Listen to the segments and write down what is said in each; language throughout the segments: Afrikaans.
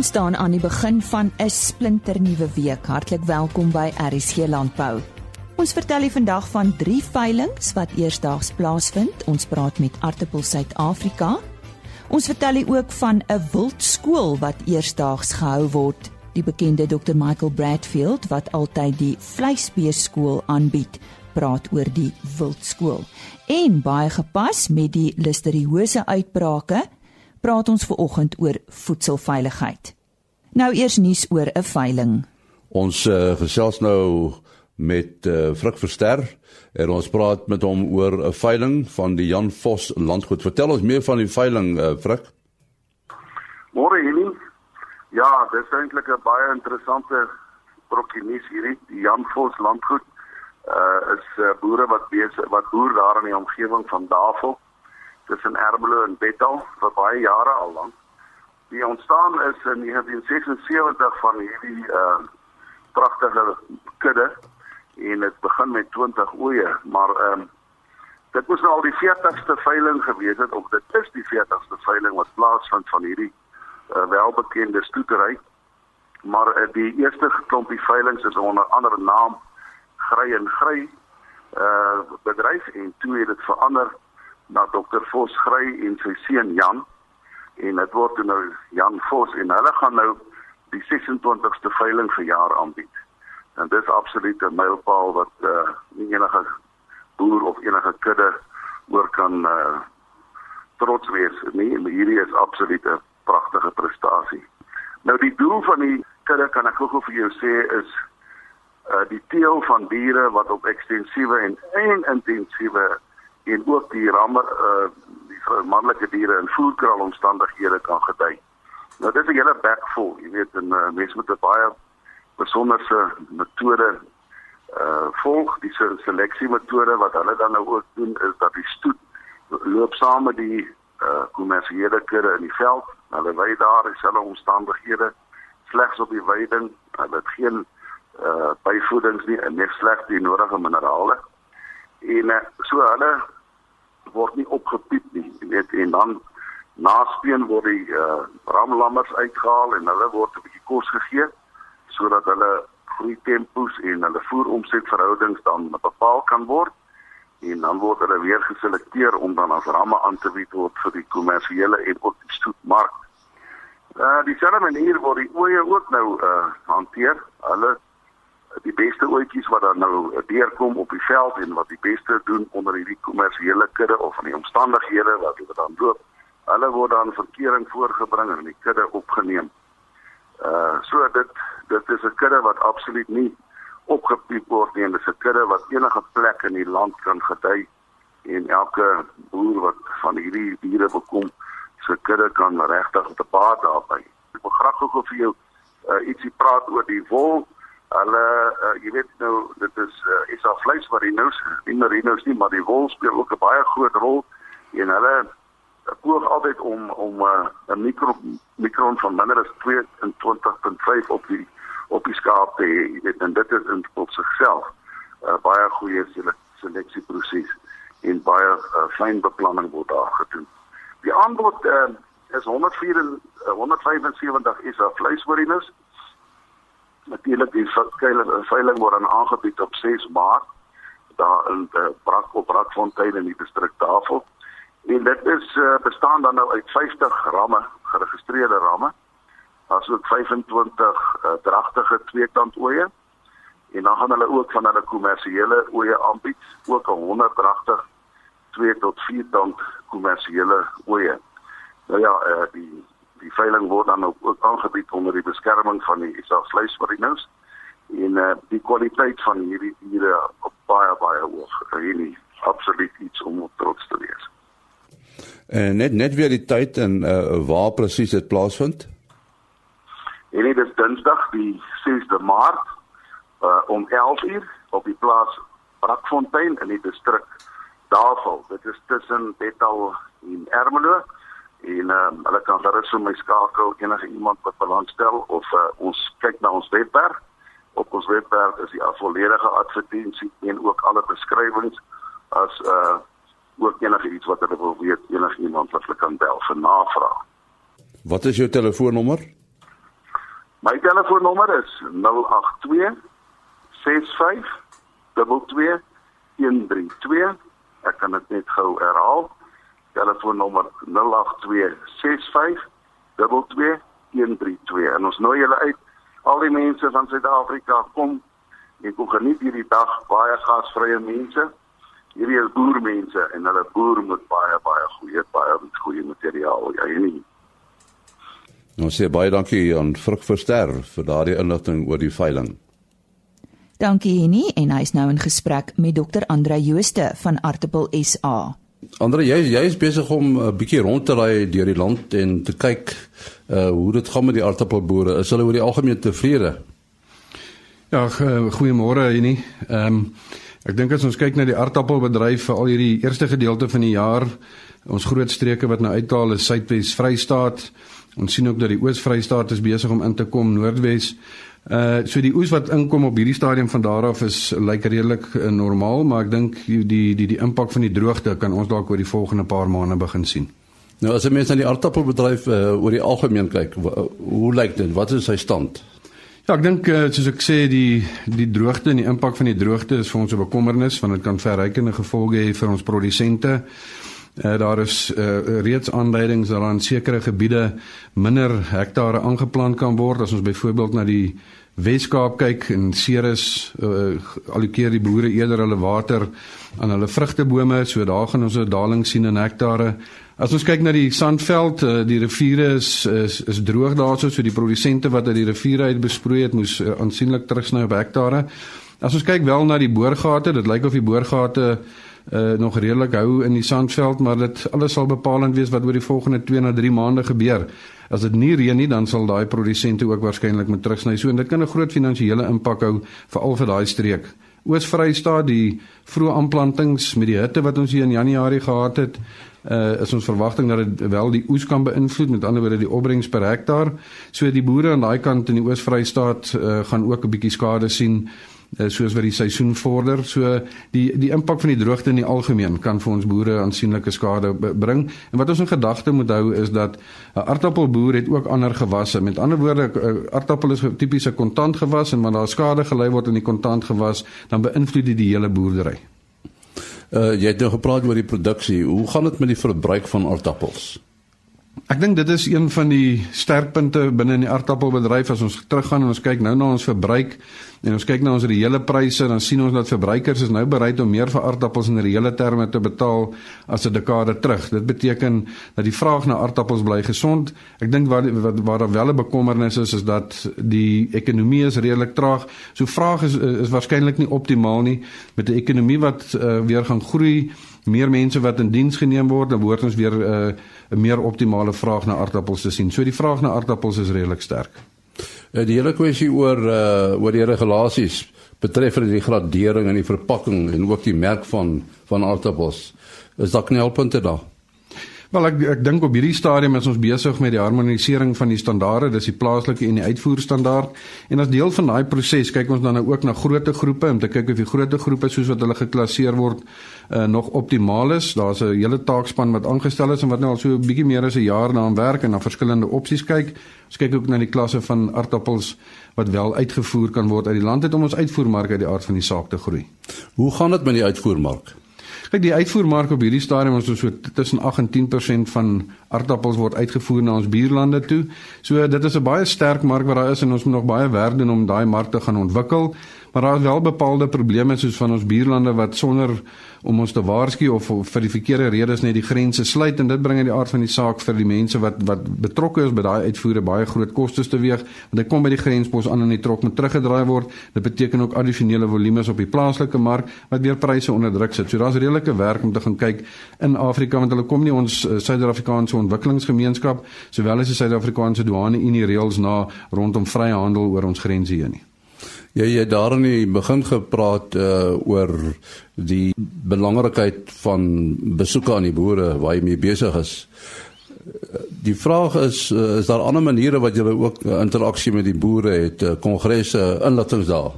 Ons staan aan die begin van 'n splinternuwe week. Hartlik welkom by RSG Landbou. Ons vertel u vandag van drie veilinge wat eersdaags plaasvind. Ons praat met Artepel Suid-Afrika. Ons vertel u ook van 'n wildskool wat eersdaags gehou word. Die bekende Dr Michael Bradfield wat altyd die vleisbeeskool aanbied, praat oor die wildskool. En baie gepas met die listeriose uitbrake praat ons ver oggend oor voedselveiligheid. Nou eers nuus oor 'n veiling. Ons uh, gesels nou met uh, Frik Verster en ons praat met hom oor 'n veiling van die Jan Vos landgoed. Vertel ons meer van die veiling, uh, Frik. Môre hierdie. Ja, dit is eintlik 'n baie interessante brokkie nuus hierdie. Die Jan Vos landgoed uh is uh, boere wat besig wat boer daar in die omgewing van Davel tussen Ermelo en Bethal vir baie jare al lank. Die ontstaan is in 1976 van hierdie uh pragtige kudde en dit begin met 20 oeye, maar ehm um, dit was nou al die 40ste veiling gewees het of dit is die 40ste veiling wat plaasvind van hierdie uh, welbekende stoetery. Maar uh, die eerste klompie veilings is onder andere naam Grey en Grey uh bedryf en toe het dit verander na dokter Vos Grey en sy seun Jan en dit word nou Jan Vos en hulle gaan nou die 26ste veiling vir jaar aanbied. En dit is absoluut 'n mylpaal wat uh nie enige boer of enige kudde oor kan uh trots wees nie. Hierdie is absoluut 'n pragtige prestasie. Nou die doel van die kudde kan ek gou vir jou sê is uh die teel van diere wat op ekstensiewe en en intensiewe en ook die rammer uh die manlike diere in voerkraal omstandighede kan gedei. Nou dis 'n hele bek vol, jy weet, en uh, mense moet 'n baie besonderse metode uh volg, die seleksie metode wat hulle dan nou ook doen is dat die stoet loop saam met die uh kommersiële kudde in die veld. Hulle wy daar dieselfde omstandighede slegs op die weiding, hulle het geen uh byvoedings nie en net slegs die nodige minerale en uh, so hulle word nie opgepiep nie weet en dan naspeen word die uh, ramlammers uitgehaal en hulle word 'n bietjie kos gegee sodat hulle groei tempos en hulle voeromsetverhoudings dan bepaal kan word en dan word hulle weer geselekteer om dan as ramme aan te bied word vir die kommersiële en ook die stoetmark. Uh dieselfde manier word die oeye ook nou uh hanteer. Hulle die beste oetjies wat dan nou deurkom op die veld en wat die beste doen onder hierdie kommersiële kudde of in die omstandighede wat hulle dan loop. Hulle word dan verkering voorgebring en die kudde opgeneem. Uh so dit dit is 'n kudde wat absoluut nie opgepiep word nie. Dit is 'n kudde wat enige plek in die land kan gedei en elke boer wat van hierdie diere bekom, se kudde kan regtig te baat daarby. Ek wil graag gou vir jou uh, ietsie praat oor die wol Hulle uh, jy weet nou dit is uh, is al vleis wat die nou nie merinos nie maar die wol speel ook 'n baie groot rol en hulle poog altyd om om uh, 'n mikro mikron van minder as 22.5 op die op die skaap te hê weet en dit is in op sigself uh, baie goeie seleksieproses en baie uh, fyn beplanning word daar gedoen. Die aanbod uh, is 104 uh, 175 is al vleismerinos natuurlik die veiling word aan aangebied op 6 Maart daar in uh, Brak op Brakfontein in die distrik Tafel. En dit is uh, bestaan dan nou uit 50 ramme, geregistreerde ramme. Asook 25 uh, dragtige tweekant oeye. En dan gaan hulle ook van hulle kommersiële oeye aanbied, ook 'n 100 dragtig 2 tot 4 tand kommersiële oeye. Nou ja, uh, die die veiling word dan ook, ook aangebied onder die beskerming van die SA vleismarinos en uh, die kwaliteit van hierdie diere op baie baie hoog. Really absoluut iets om op trots te wees. En net net weer die tyd en uh, waar presies dit plaasvind? En dit is Dinsdag die 6de Maart uh, om 11:00 op die plaas Brakfontein in die distrik Davel. Dit is tussen Bethal en Ermelo en um, hulle kan gerus so my skakel enige iemand wat belangstel of uh, ons kyk na ons webwerf op ons webwerf is die volledige advertensie en ook alle beskrywings as uh ook enige iets wat hulle wil weet enige iemand wat hulle kan bel vir navraag. Wat is jou telefoonnommer? My telefoonnommer is 082 65 22 132. Ek kan dit net gou herhaal. Telefoonnommer 082 65 22 132. En ons nooi julle uit al die mense van Suid-Afrika kom en kom geniet hierdie dag baie gasvrye mense. Hierdie is boermense en hulle boer met baie baie goeie baie goeie materiaal. Ja, nie. Ons sê baie dankie aan Frik Verster vir daardie inligting oor die veiling. Dankie Henny en hy's nou in gesprek met Dr. Andre Jooste van Artipel SA. Andre, jy jy is besig om 'n bietjie rond te ry deur die land en te kyk uh hoe dit gaan met die aardappelboere. Is hulle oor die algemeen tevrede? Ja, goeiemôre Henny. Ehm um, ek dink as ons kyk na die aardappelbedryf vir al hierdie eerste gedeelte van die jaar, ons groot streke wat nou uithaal is Suidwes Vrystaat. Ons sien ook dat die Oos-Vrystaat is besig om in te kom Noordwes. Uh so die oes wat inkom op hierdie stadium van daar af is lyk redelik uh, normaal, maar ek dink die die die, die impak van die droogte kan ons dalk oor die volgende paar maande begin sien. Nou as jy mens na die aardappelbedryf uh, oor die algemeen kyk, hoe lyk dit? Wat is sy stand? Ja, ek dink uh, soos ek sê die die droogte en die impak van die droogte is vir ons 'n bekommernis want dit kan verrykende gevolge hê vir ons produsente. Uh, daar is uh, reeds aanduidings dat aan sekere gebiede minder hektare aangeplant kan word. As ons byvoorbeeld na die Weskaap kyk en Ceres uh, allokeer die boere eerder hulle water aan hulle vrugtebome so daar gaan ons 'n daling sien in hektare. As ons kyk na die Sandveld uh, die riviere is is, is droog daarso so die produsente wat uit die riviere uit besproei het moes uh, aansienlik terugsny op hektare. As ons kyk wel na die boorgate dit lyk of die boorgate uh, nog redelik hou in die Sandveld, maar dit alles sal bepalend wees wat oor die volgende 2 na 3 maande gebeur. As dit nie reën nie, dan sal daai produsente ook waarskynlik moet terugsny. So en dit kan 'n groot finansiële impak hou veral vir daai streek. Oos-Vrystaat, die vroeë aanplantings met die hitte wat ons hier in Januarie gehad het, uh, is ons verwagting dat dit wel die oes kan beïnvloed, met ander woorde die opbrengs per hektaar. So die boere aan daai kant in die Oos-Vrystaat uh, gaan ook 'n bietjie skade sien Eh, soos wat die seisoen vorder. So die die impak van die droogte in die algemeen kan vir ons boere aansienlike skade bring. En wat ons in gedagte moet hou is dat 'n aardappelboer het ook ander gewasse. Met ander woorde, aardappel is 'n tipiese kontantgewas en wanneer daar skade gelei word in die kontantgewas, dan beïnvloed dit die hele boerdery. Uh jy het nou gepraat oor die produksie. Hoe gaan dit met die verbruik van aardappels? Ek dink dit is een van die sterkpunte binne in die aardappelbedryf as ons teruggaan en ons kyk nou na ons verbruik en ons kyk na ons reële pryse dan sien ons dat verbruikers is nou bereid om meer vir aardappels in reële terme te betaal as 'n dekade terug. Dit beteken dat die vraag na aardappels bly gesond. Ek dink waar wat waar daar wel 'n bekommernis is is dat die ekonomie is redelik traag. So vraag is is waarskynlik nie optimaal nie met 'n ekonomie wat uh, weer gaan groei meer mense wat in diens geneem word, dan word ons weer 'n uh, 'n meer optimale vraag na aardappels te sien. So die vraag na aardappels is redelik sterk. Uh, die hele kwessie oor uh oor die regulasies betreffende die gradering en die verpakking en ook die merk van van aardappels. Is daar knelpunte daar? Wel ek ek dink op hierdie stadium is ons besig met die harmonisering van die standaarde, dis die plaaslike en die uitvoerstandaard. En as deel van daai proses kyk ons dan nou ook na groter groepe om te kyk of die groter groepe soos wat hulle geklasseer word uh, nog optimaal is. Daar's 'n hele taakspan wat aangestel is en wat nou al so 'n bietjie meer as 'n jaar daaraan werk en na verskillende opsies kyk. Ons kyk ook na die klasse van aardappels wat wel uitgevoer kan word uit die land uit om ons uitvoermark uit die aard van die saak te groei. Hoe gaan dit met die uitvoermark? Kyk, die uitvoermark op hierdie stadium is so tussen 8 en 10% van aardappels word uitgevoer na ons buurlande toe. So dit is 'n baie sterk mark wat daar is en ons moet nog baie werk doen om daai mark te gaan ontwikkel. Maar daar is wel bepaalde probleme soos van ons buurlande wat sonder om ons te waarsku of, of vir die verkeerde redes net die grense sluit. En dit bring in die aard van die saak vir die mense wat wat betrokke is by daai uitvoere baie groot kostes teweeg. Want hy kom by die grenspos aan en die trok moet teruggedraai word. Dit beteken ook addisionele volumes op die plaaslike mark wat weer pryse onder druk sit. So daar's redelike werk om te gaan kyk in Afrika want hulle kom nie ons uh, Suid-Afrikaanse ontwikkelingsgemeenskap sowel as die Suid-Afrikaanse douane unie reëls na rondom vrye handel oor ons grense heen nie jy het daar in die begin gepraat uh oor die belangrikheid van besoeke aan die boere waar jy mee besig is. Die vraag is uh, is daar ander maniere wat jy ook uh, interaksie met die boere het, uh, kongresse, inligting daar?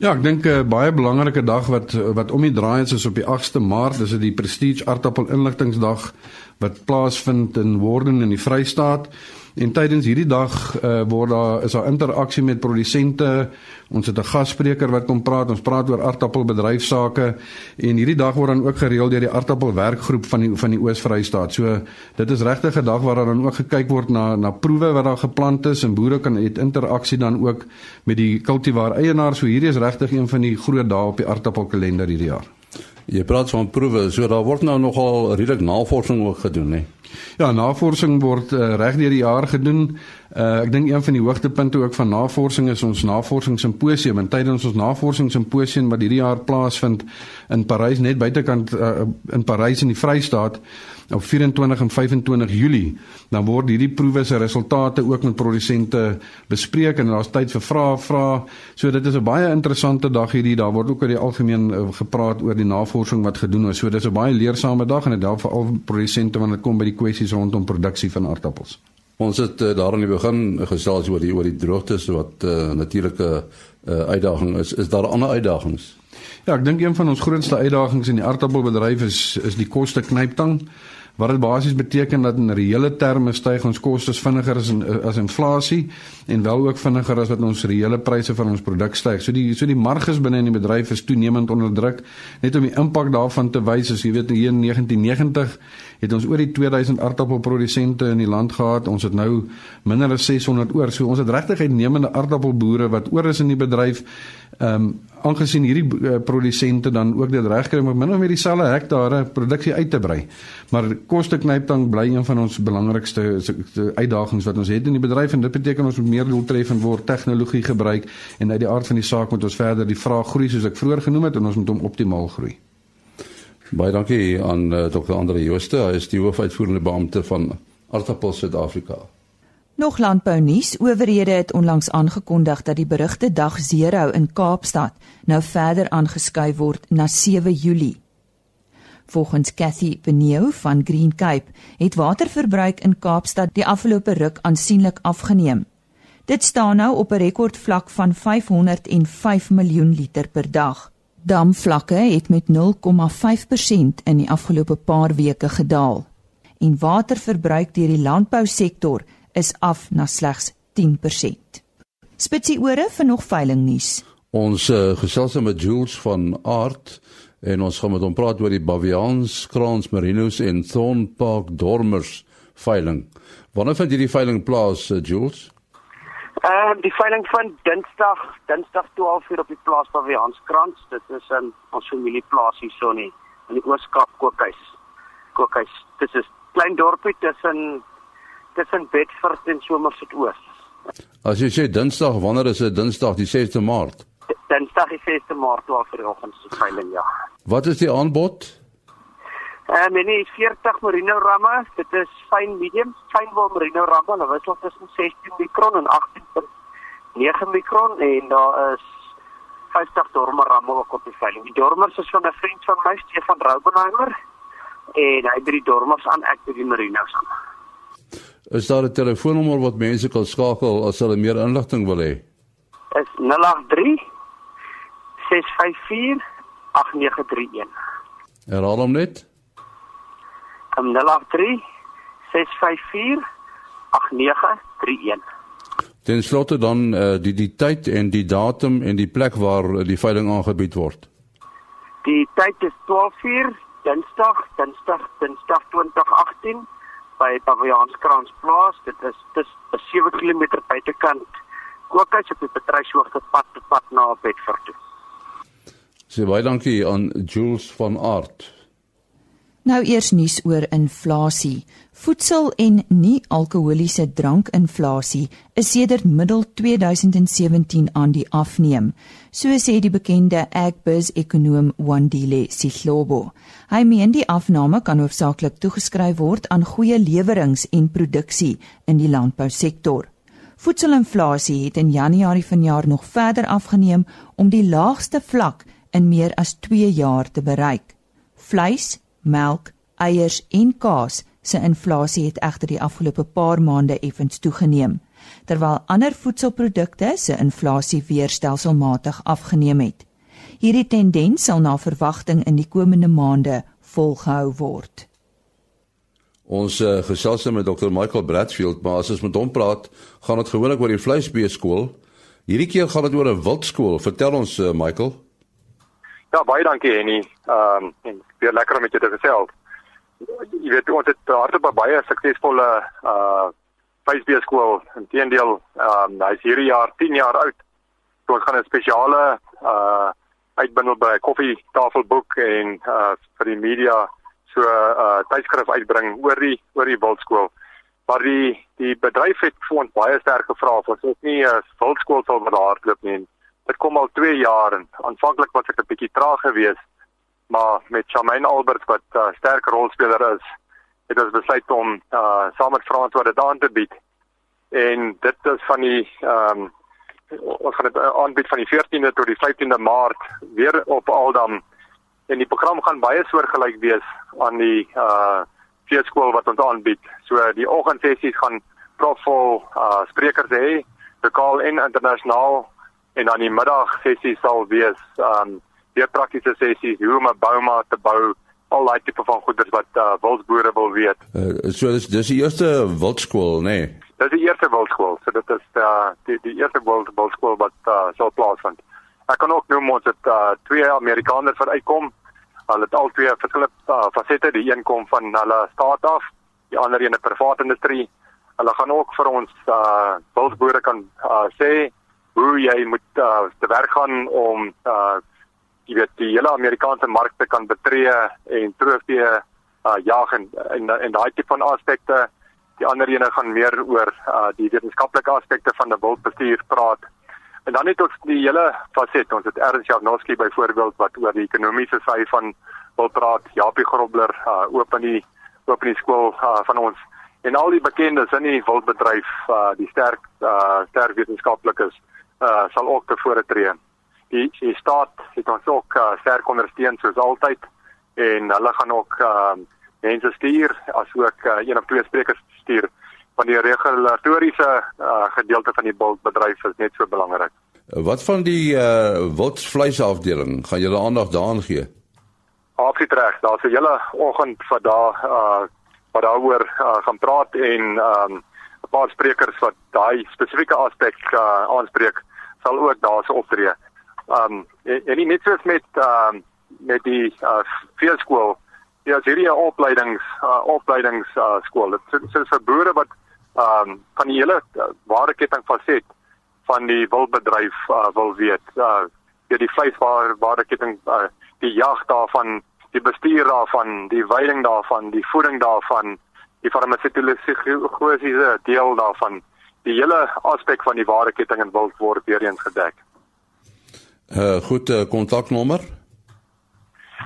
Ja, ek dink 'n uh, baie belangrike dag wat wat om die draai is is op die 8ste Maart, dis die Prestige Aardappel Inligtingsdag wat plaasvind in Worden in die Vrystaat. En tydens hierdie dag uh, word daar is daar interaksie met produsente. Ons het 'n gasspreker wat kom praat. Ons praat oor aardappelbedryfsake en hierdie dag word dan ook gereël deur die aardappelwerkgroep van die van die Oos-Vrystaat. So dit is regtig 'n dag waar daar dan ook gekyk word na na proewe wat daar geplant is en boere kan het interaksie dan ook met die kultivar eienaars. So hierdie is regtig een van die groot dae op die aardappelkalender hierdie jaar. Jy praat van proewe, so daar word nou nogal redelik navorsing ook gedoen, hè? Ja, navorsing word uh, reg deur die jaar gedoen. Uh, ek dink een van die hoogtepunte ook van navorsing is ons navorsingssimposium. En tydens ons navorsingssimposium wat hierdie jaar plaasvind in Parys net buitekant uh, in Parys in die Vrystaat op 24 en 25 Julie, dan word hierdie proewe se resultate ook met produsente bespreek en daar's tyd vir vrae vra. So dit is 'n baie interessante dag hierdie. Daar word ook oor die algemeen gepraat oor die navorsing wat gedoen is. So dis 'n baie leersame dag en dit help vir al produsente wanneer dit kom by die kwessies rondom produksie van aardappels. Ons het uh, daar aan die begin gesels oor die oor die droogtes wat 'n uh, natuurlike uh, uitdaging is. Is daar ander uitdagings? Ja, ek dink een van ons grootste uitdagings in die aardappelbedryf is is die koste knyptang wat dit basies beteken dat in reële terme styg ons kostes vinniger as in, as inflasie en wel ook vinniger as wat ons reële pryse van ons produk styg. So die so die marges binne in die bedryf is toenemend onder druk. Net om die impak daarvan te wys, as jy weet in 1990 het ons oor die 2000 aardappelprodusente in die land gehad. Ons het nou minder as 600 oor. So ons het regtig uitnemende aardappelboere wat oor is in die bedryf. Ehm um, aangesien hierdie uh, produsente dan ook dit regkry om min of meer dieselfde hektare produksie uit te brei. Maar koste knyptang bly een van ons belangrikste uitdagings wat ons het in die bedryf en dit beteken ons moet meer doeltreffend word, tegnologie gebruik en uit die aard van die saak moet ons verder die vraag groei soos ek vroeër genoem het en ons moet hom optimaal groei. Baie dankie aan uh, eh, Dr. Andre Jooste, hy is die hoofuitvoerende beampte van Aardappel Suid-Afrika. Nog landbou nuus. Owerhede het onlangs aangekondig dat die berugte dag 0 in Kaapstad nou verder aangeskuif word na 7 Julie. Volgens Cathy Beneu van Green Cape het waterverbruik in Kaapstad die afgelope ruk aansienlik afgeneem. Dit staan nou op 'n rekordvlak van 505 miljoen liter per dag. Damvlakke het met 0,5% in die afgelope paar weke gedaal. En waterverbruik deur die landbousektor is af na slegs 10%. Spitsie ore vir nog veiling nuus. Ons uh, gesels met Jules van Art en ons gaan met hom praat oor die Bavians, Kraans Merinos en Thorn Park Dormers veiling. Wanneer vind hierdie veiling plaas, uh, Jules? Uh, die veiling van Dinsdag, Dinsdag 12:00 op die plaas van Wianskrans. Dit is in ons familieplaas hierso nie in die Ooskaap Kokhuis. Kokhuis. Dit is klein dorpie tussen tussen Bedford en Somerset Oos. As jy sê Dinsdag, wanneer is dit Dinsdag die 6de Maart? Dinsdag die 6de Maart 12:00 oggend se veiling ja. Wat is die aanbod? Ehm uh, nee, 40 merino ramme. Dit is fyn medium, fyn wol merino ramme. Hulle wissel tussen 16 mikron en 18.9 mikron en daar is 50 dormer ramme ook op die veiling. Die dormers is van 'n vriend van my, Stefan Raubenheimer. En hy het die dormers aan ek by die merinos aan. Is daar 'n telefoonnommer wat mense kan skakel as hulle meer inligting wil hê? Is 083 654 8931. Herhaal hom net. 083 654 8931 083 654 8931. Ten slotte dan uh, die die tyd en die datum en die plek waar uh, die veiling aangebied word. Die tyd is 12:00 Dinsdag, Dinsdag, Dinsdag 2018 by Paviaanskrans plaas. Dit is dis 'n 7 km buitekant Kokhuis op die bedryfshoogte pad te pad na Bedford toe. Sê baie dankie aan Jules van Aart. Nou eers nuus oor inflasie. Voedsel en nie-alkoholiese drankinflasie is sedert middel 2017 aan die afneem, so sê die bekende Agbiz-ekonoom Wandile Sihlobo. Hy meen die afname kan hoofsaaklik toegeskryf word aan goeie lewerings en produksie in die landbousektor. Voedselinflasie het in Januarie vanjaar nog verder afgeneem om die laagste vlak in meer as 2 jaar te bereik. Vleis melk, eiers en kaas se inflasie het egter die afgelope paar maande effens toegeneem, terwyl ander voedselprodukte se inflasie weer stelselmatig afgeneem het. Hierdie tendens sal na verwagting in die komende maande volgehou word. Ons uh, gesels nou met Dr. Michael Bradfield, maar as ons met hom praat, gaan dit gewoonlik oor die vleisbeeskool. Hierdie keer gaan dit oor 'n wildskool. Vertel ons uh, Michael. Ja, baie dankie Henny. Ehm um, en weer lekker om met jou te gesels. Jy weet ons het hardop baie suksesvolle uh vleisbeeskool. Inteendeel, ehm um, hy's hierdie jaar 10 jaar oud. So ons gaan 'n spesiale uh uitbindel by koffietafelboek en uh vir die media so 'n uh, tydskrif uitbring oor die oor die wildskool. Maar die die bedryf het vir ons baie sterk gevra of ons nie 'n wildskool sal wil hardloop nie. Dit kom al 2 jaar en aanvanklik was ek 'n bietjie traag geweest, maar met Charmaine Albert wat 'n uh, sterk rolspeler is, het ons besluit om uh saam met Frans wat dit aan te bied. En dit is van die ehm um, ons gaan dit aanbied van die 14de tot die 15de Maart weer op Aldam en die program gaan baie soortgelyk wees aan die uh feeskool wat ons aanbied. So die oggendsessies gaan profvol uh sprekers hê, lokaal en internasionaal en dan die middag sessie sal wees um weer praktiese sessies hoe om 'n bouma te bou al daai tipe van goeders wat uh, wildsboere wil weet. Uh, so dis dis die eerste wildskool, nê? Nee. Dis die eerste wildskool. So dit is uh die die eerste wild wildskool wat uh, sal plaasvind. Ek kan ook noem ons het uh, twee Amerikaners wat uitkom Hulle het al twee verskillende uh, fasette, die een kom van hulle staat af, die ander een 'n private industrie. Hulle gaan ook vir ons uh wildboere kan uh, sê hoe jy moet uh, te werk gaan om uh jy weet die hele Amerikaanse mark te kan betree en trofee uh jag en en, en daai tipe van aspekte. Die ander ene gaan meer oor uh die wetenskaplike aspekte van 'n wildbestuur praat. En dan het ons die hele faset, ons het Ernst Jagnowski byvoorbeeld wat oor die ekonomiese sy van wil praat, Japie Grobler uh oop in die oop in die skool uh, van ons en al die bekendes in die wildbedryf uh die sterk uh sterk wetenskaplikes uh sal ook tevore tree. Die die staat het ons ook uh, sterk ondersteun soos altyd en hulle gaan ook uh mense stuur asook uh, een of twee sprekers stuur van die regulatoriese uh, gedeelte van die bedryf is net so belangrik. Wat van die uh wildvleisafdeling? Gaan julle aandag daaraan gee? Absoluut reg. Daar's 'n hele oggend vir daar uh wat daaroor uh, gaan praat en um 'n paar sprekers wat daai spesifieke aspek uh, aanspreek sal ook daarso optree. Um en, en nie net soos met um met die uh veeskool Ja, hierdie opleidings uh, opleidings uh, skool. Dit is vir boere wat ehm um, van die hele uh, waardeketting faset van die wildbedryf uh, wil weet. Uh ja die vleisware waardeketting uh, die jag daarvan, die bestuur daarvan, die veiling daarvan, die voeding daarvan, die farmaseutiese deel daarvan. Die hele aspek van die waardeketting in wild word weer eens gedek. Uh goed uh, kontaknommer.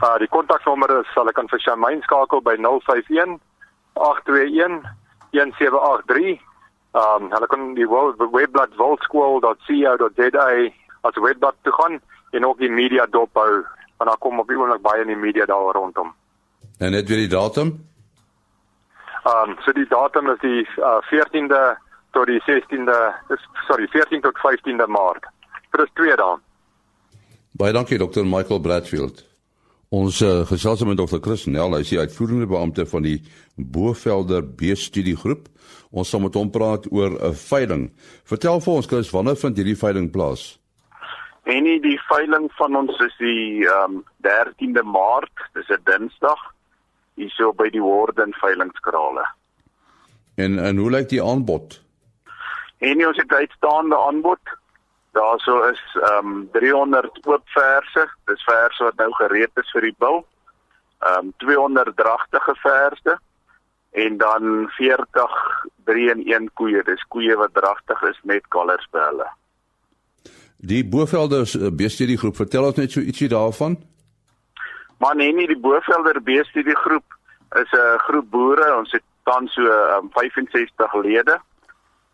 Uh die kontaknommer is sal ek aan vir Shamaine skakel by 051 821 1783. Ehm um, hulle kan die webblad wildskool.co.za as webblad toe gaan en ook die media dophou want daar kom op die oomblik baie in die media daar rondom. En net weer die datum? Ehm um, so die datum is die uh, 14de tot die 16de, sorry, 14 tot 15de Maart. Dit is twee dae. Baie dankie Dr. Michael Bradfield. Ons uh, gesels met Dr. Chris Nel, hy is die uitvoerende beampte van die Bovelder Beestudiegroep. Ons sal met hom praat oor 'n veiling. Vertel vir ons Chris, wanneer vind hierdie veiling plaas? En die veiling van ons is die ehm um, 13de Maart, dis 'n Dinsdag, hierso by die Warden veilingskrale. En en hoe lyk die aanbod? En ons het uitstaande aanbod Daarso is ehm um, 300 oop verse. Dis verse wat nou gereed is vir die bil. Ehm um, 200 dragtige verse en dan 40 3 in 1 koeie. Dis koeie wat dragtig is met kalvers by hulle. Die Bovelders uh, beestudie groep, vertel ons net so ietsie daarvan. Maar nee, nie die Bovelder beestudie groep is 'n groep boere. Ons het tans so um, 65 lede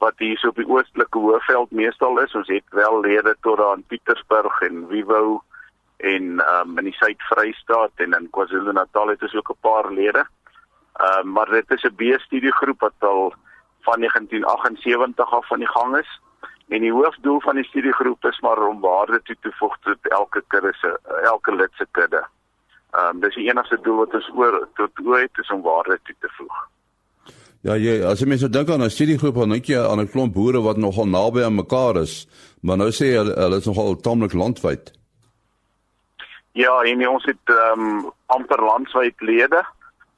wat hier so op die oostelike hoofveld meestal is. Ons het wel lede tot aan Pietersburg en Wiwo en um, in die Suid-Vrystaat en in KwaZulu-Natal het ons ook 'n paar lede. Ehm uh, maar dit is 'n B-studiegroep wat al van 1978 af van die gang is. En die hoofdoel van die studiegroep is maar om waarde toe te voeg tot elke kudde se elke lid se kudde. Ehm um, dis die enigste doel wat ons oor tot ooit is om waarde toe te voeg. Ja, jy, as jy mense dink aan 'n studiegroep, dan dink jy aan 'n klomp boere wat nogal naby aan mekaar is, maar nou sê hulle hulle is nogal tamelik landwyd. Ja, en ons het ehm um, amper landwyd lede.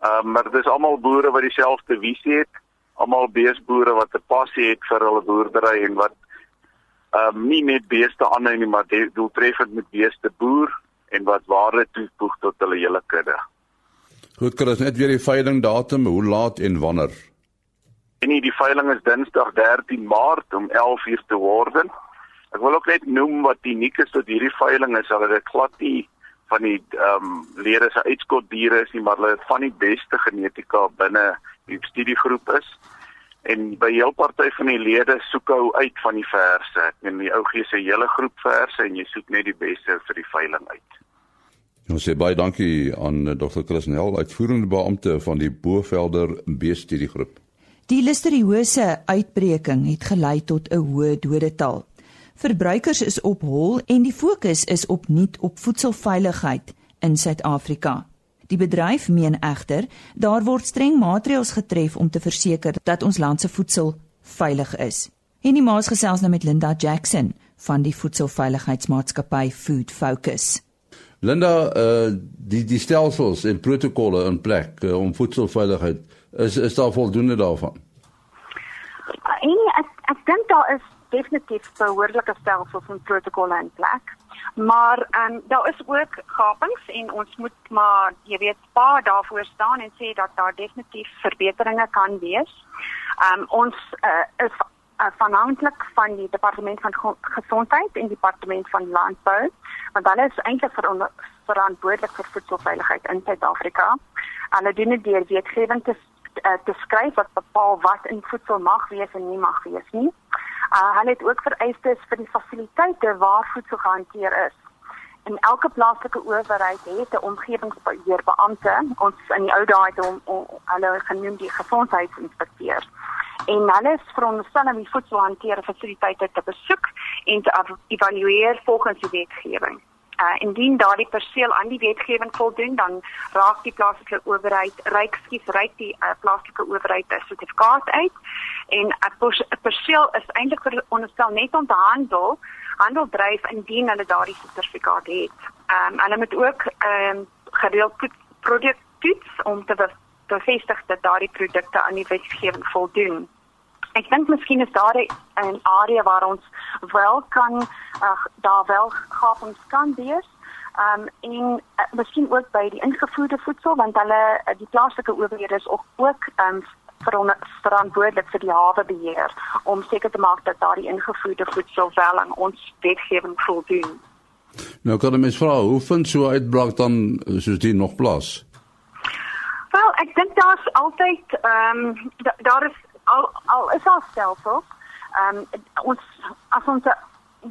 Ehm um, maar dis almal boere wat dieselfde visie het, almal beesboere wat 'n passie het vir hulle boerdery en wat ehm um, nie net beeste aanhou nie, maar doeltreffend met beeste boer en wat waarde toevoeg tot hulle hele kudde. Goed, kan ons net weer die veiling datum, hoe laat en wanneer? En nie die veiling is Dinsdag 13 Maart om 11:00 te word. Ek wil ook net noem wat uniek is tot hierdie veiling is dat dit glad nie van die ehm um, lede se uitskotdiere is nie, maar hulle het van die beste genetika binne die studiegroep is. En by heel party van die lede soek ou uit van die verse. En die ou gee sy hele groep verse en jy soek net die beste vir die veiling uit. Ons sê baie dankie aan Dr. Chris Nel, uitvoerende beampte van die Bovelder Beestudiegroep. Die listeriose uitbreking het gelei tot 'n hoë dodetal. Verbruikers is op hol en die fokus is op nuut op voedselveiligheid in Suid-Afrika. Die bedryf meen egter daar word streng maatreëls getref om te verseker dat ons land se voedsel veilig is. En die maas gesels nou met Linda Jackson van die voedselveiligheidsmaatskappy Food Focus. Linda, uh die die stelsels en protokolle in plek uh, om voedselveiligheid is is daar voldoende daarvan? En ek ek dink daar is definitief behoorlike stelsels en protokolle in plek. Maar ehm um, daar is ook gapings en ons moet maar jy weet paar daarvoor staan en sê dat daar definitief verbeteringe kan wees. Ehm um, ons uh, is uh, afhanklik van die departement van gesondheid en die departement van landbou want hulle is eintlik ver verantwoordelik vir voedselveiligheid in Suid-Afrika. Hulle doen dit deur wetgewing te uh, te skryf wat bepaal wat in voedsel mag wees en nie mag wees nie. Uh, hulle het ook vereistes vir die fasiliteite waar voedsel gehanteer is. En elke plaaslike owerheid het 'n omgewingsbeheerbeampte, ons in die ou dae het hom hulle genoem die gesondheidsinspekteur. En hulle is veronderstel om die voedselhanteer fasiliteite te besoek en te evalueer volgens die wetgewing. Uh, indien daardie perseel aan die wetgewing voldoen, dan raak die plaaslike owerheid ryk skief ryk die uh, plaaslike owerheid 'n sertifikaat uit en 'n perseel is eintlik veronderstel net om te handel handel dryf indien hulle daardie sertifikaat het. Ehm um, hulle moet ook ehm um, gereeld produktoets om te bevestig dat daardie produkte aan die wetgewing voldoen. Ek dink miskien is daar 'n area waar ons wel kan uh, daar wel gapings kan wees. Um en uh, miskien ook by die ingevoerde voedsel want hulle uh, die plaaslike owerhede is ook ook um verantwoordelik vir die hawebeheer om seker te maak dat daardie ingevoerde voedsel wel aan ons wetgewing voldoen. Nou kan 'n mens vra hoe vind so uitbraak dan soos die nog plaas? Wel, ek dink daar's altyd ehm um, daar is al al is al stelsels. Ehm um, ons as ons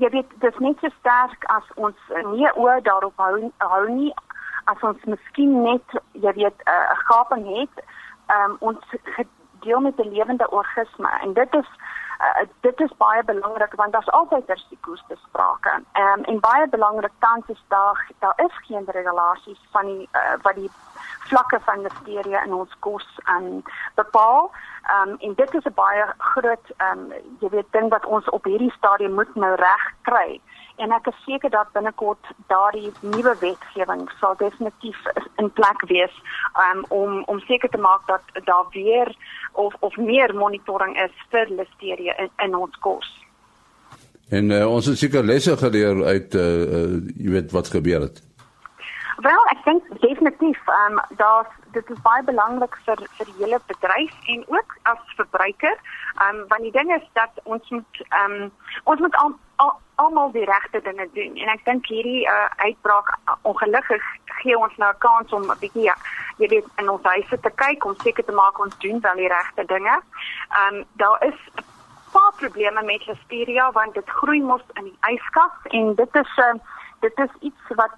jy weet dis net so sterk as ons nie oor daarop hou hou nie as ons miskien net jy weet 'n uh, gaping het ehm um, ons deel met 'n lewende organisme en dit is uh, dit is baie belangrik want daar's altyd risiko's te sprake. Ehm um, en baie belangrik tans is daar daar is geen regulasies van die uh, wat die vlakke van listeria in ons kos um, bepaal. Ehm um, en dit is 'n baie groot ehm um, jy weet ding wat ons op hierdie stadium moet nou reg kry. En ek is seker dat binnekort daardie nuwe wetgewing sal definitief in plek wees um, om om seker te maak dat daar weer of of meer monitoring is vir listeria in, in ons kos. En uh, ons het seker lesse geleer uit uh, uh, jy weet wat gebeur het. Wel, ek dink definitief, ehm um, daar dit is baie belangrik vir vir die hele bedryf en ook as verbruiker. Ehm um, want die ding is dat ons moet ehm um, ons moet al, al, almal die regte dinge doen en ek dink hierdie uh, uitbraak uh, ongelukkig gee ons nou 'n kans om 'n bietjie ja, jy weet in ons huise te kyk om seker te maak ons doen wel die regte dinge. Ehm um, daar is paar probleme met listeria want dit groei mos in die yskas en dit is 'n uh, dit is iets wat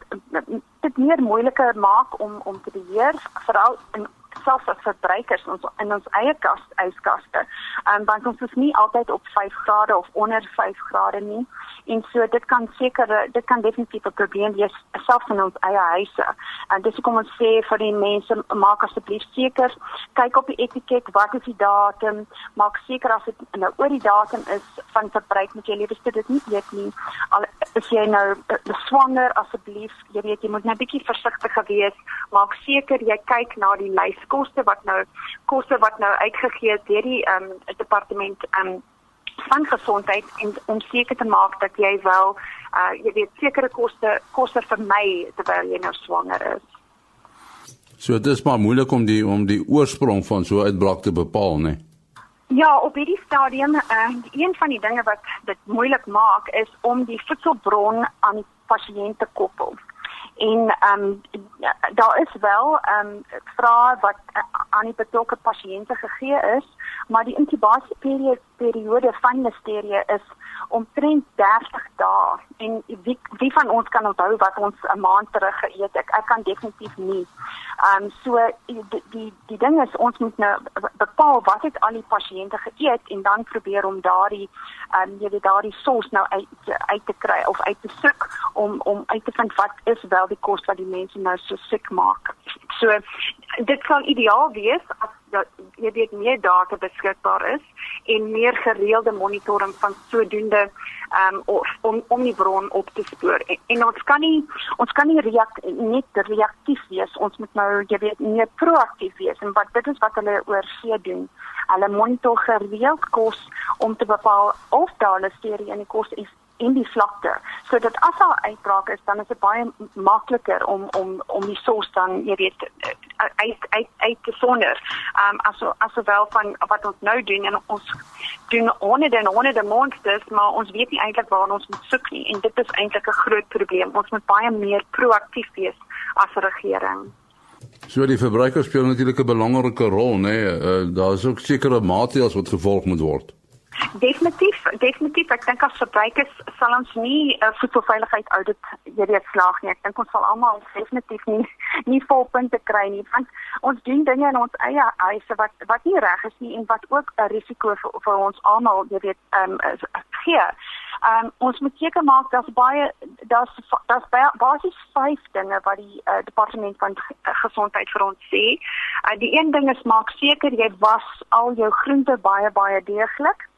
dit meer moeiliker maak om om te beheer veral in selfs as verbruikers ons in ons eie kas yskaste. Ehm um, want ons is nie altyd op 5 grade of onder 5 grade nie. En so dit kan seker dit kan definitief 'n probleem wees selfs in ons eie huise. En dis hoekom ons sê vir die mense maak asseblief seker kyk op die etiket wat is die datum, maak seker as dit nou oor die datum is van verbruik moet jy liefste dit nie eet nie. Al is jy nou uh, swanger asseblief, jy weet jy moet net 'n bietjie versigtig wees. Maak seker jy kyk na die lyskoste wat nou koste wat nou uitgegee is deur die ehm um, departement ehm um, van gesondheid en om seker te maak dat jy wel uh jy weet sekere koste koste vermy terwyl jy nou swanger is. So dit is maar moeilik om die om die oorsprong van so 'n uitbraak te bepaal, né? Nee? Ja, op hierdie stadium, uh, een van die dinge wat dit moeilik maak is om die voedselbron aan die pasiënt te koppel. En ehm um, daar is wel ehm um, vrae wat uh, aan die betrokke pasiënte gegee is, maar die inkubasieperiode van listeria is omtrent 30 dae en wie wie van ons kan onthou wat ons 'n maand terug geëet het ek kan definitief nie. Ehm um, so die, die die ding is ons moet nou bepaal wat het al die pasiënte geëet en dan probeer om daardie ehm um, jy weet daardie sos nou uit uit te kry of uit te soek om om uit te vind wat is wel die kos wat die mense nou so siek maak. So dit sal ideaal wees as dat jy weet meer data beskikbaar is en meer gereelde monitoring van sodoende um, om om die bron op te spoor. En, en ons kan nie ons kan nie reak, net reaktief wees. Ons moet nou jy weet meer proaktief wees en wat dit is wat hulle oor see doen. Hulle monitor gereeld kos om te bepaal of daar listeria in die kos is in die vlakte. So dat as daar uitbraak is, dan is dit baie makliker om om om die sos dan jy weet uit uit uit te sonder. Ehm um, aso asowel van wat ons nou doen en ons doen honderde en honderde monsters, maar ons weet nie eintlik waar ons moet soek nie en dit is eintlik 'n groot probleem. Ons moet baie meer proaktief wees as 'n regering. So die verbruikers speel natuurlik 'n belangrike rol, né? Nee? Uh, daar is ook sekere maatreëls wat gevolg moet word. Definitief, definitief. Ek dink as verbruikers sal ons nie 'n uh, voedselveiligheid audit weet slaag nie. Ek dink ons sal almal definitief nie nie volpunte kry nie want ons doen dinge in ons eie huise wat wat nie reg is nie en wat ook 'n risiko vir, vir ons almal jy weet ehm um, gee. Um, ons moet seker maak dat baie daar's daar's basies vyf dinge wat die uh, departement van gesondheid vir ons sê. Uh, die een ding is maak seker jy was al jou groente baie baie deeglik.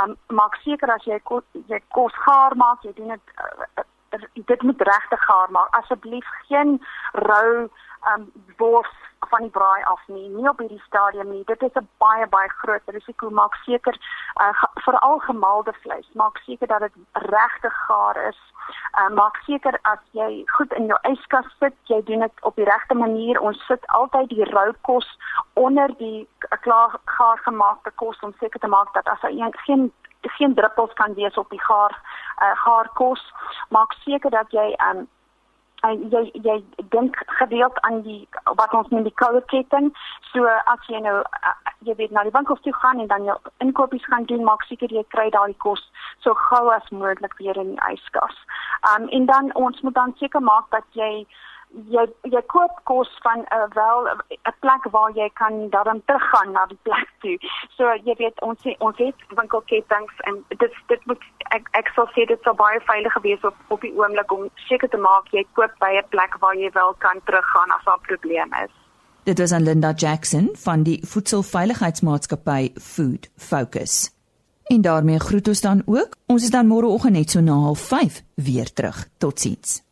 Um maak seker as jy kos, jy kos gaar maak, jy doen dit uh, dit moet regtig gaar maak. Asseblief geen rou um bors van die braai af nie, nie op hierdie stadium nie. Dit is 'n baie baie groot risiko. Maak seker uh, veral gemaalde vleis, maak seker dat dit regtig gaar is. Uh, maak seker as jy goed in jou yskas sit, jy doen dit op die regte manier. Ons sit altyd die rou kos onder die klaar gaar gemaakte kos om seker te maak dat as daar geen geen druppels kan wees op die gaar uh, gaar kos. Maak seker dat jy um, en jy jy dink gedeeld aan die wat ons noem die koue ketting. So as jy nou uh, jy weet na die winkel toe gaan en dan jou inkopies gaan doen, maak seker jy kry daai kos so gou as moontlik weer in die yskas. Um en dan ons moet dan seker maak dat jy jy jy koop kos van 'n uh, wel 'n plek waar jy kan daarin teruggaan na die plek toe. So jy weet ons ons het winkelketings en dit dit moet ek ek sal sê dit sou baie veilig gewees op op die oomblik om seker te maak jy koop by 'n plek waar jy wel kan teruggaan as daar 'n probleem is. Dit was aan Linda Jackson van die Voedselveiligheidsmaatskappy Food Focus. En daarmee groet ons dan ook. Ons is dan môreoggend net so na 05:30 weer terug. Totsiens.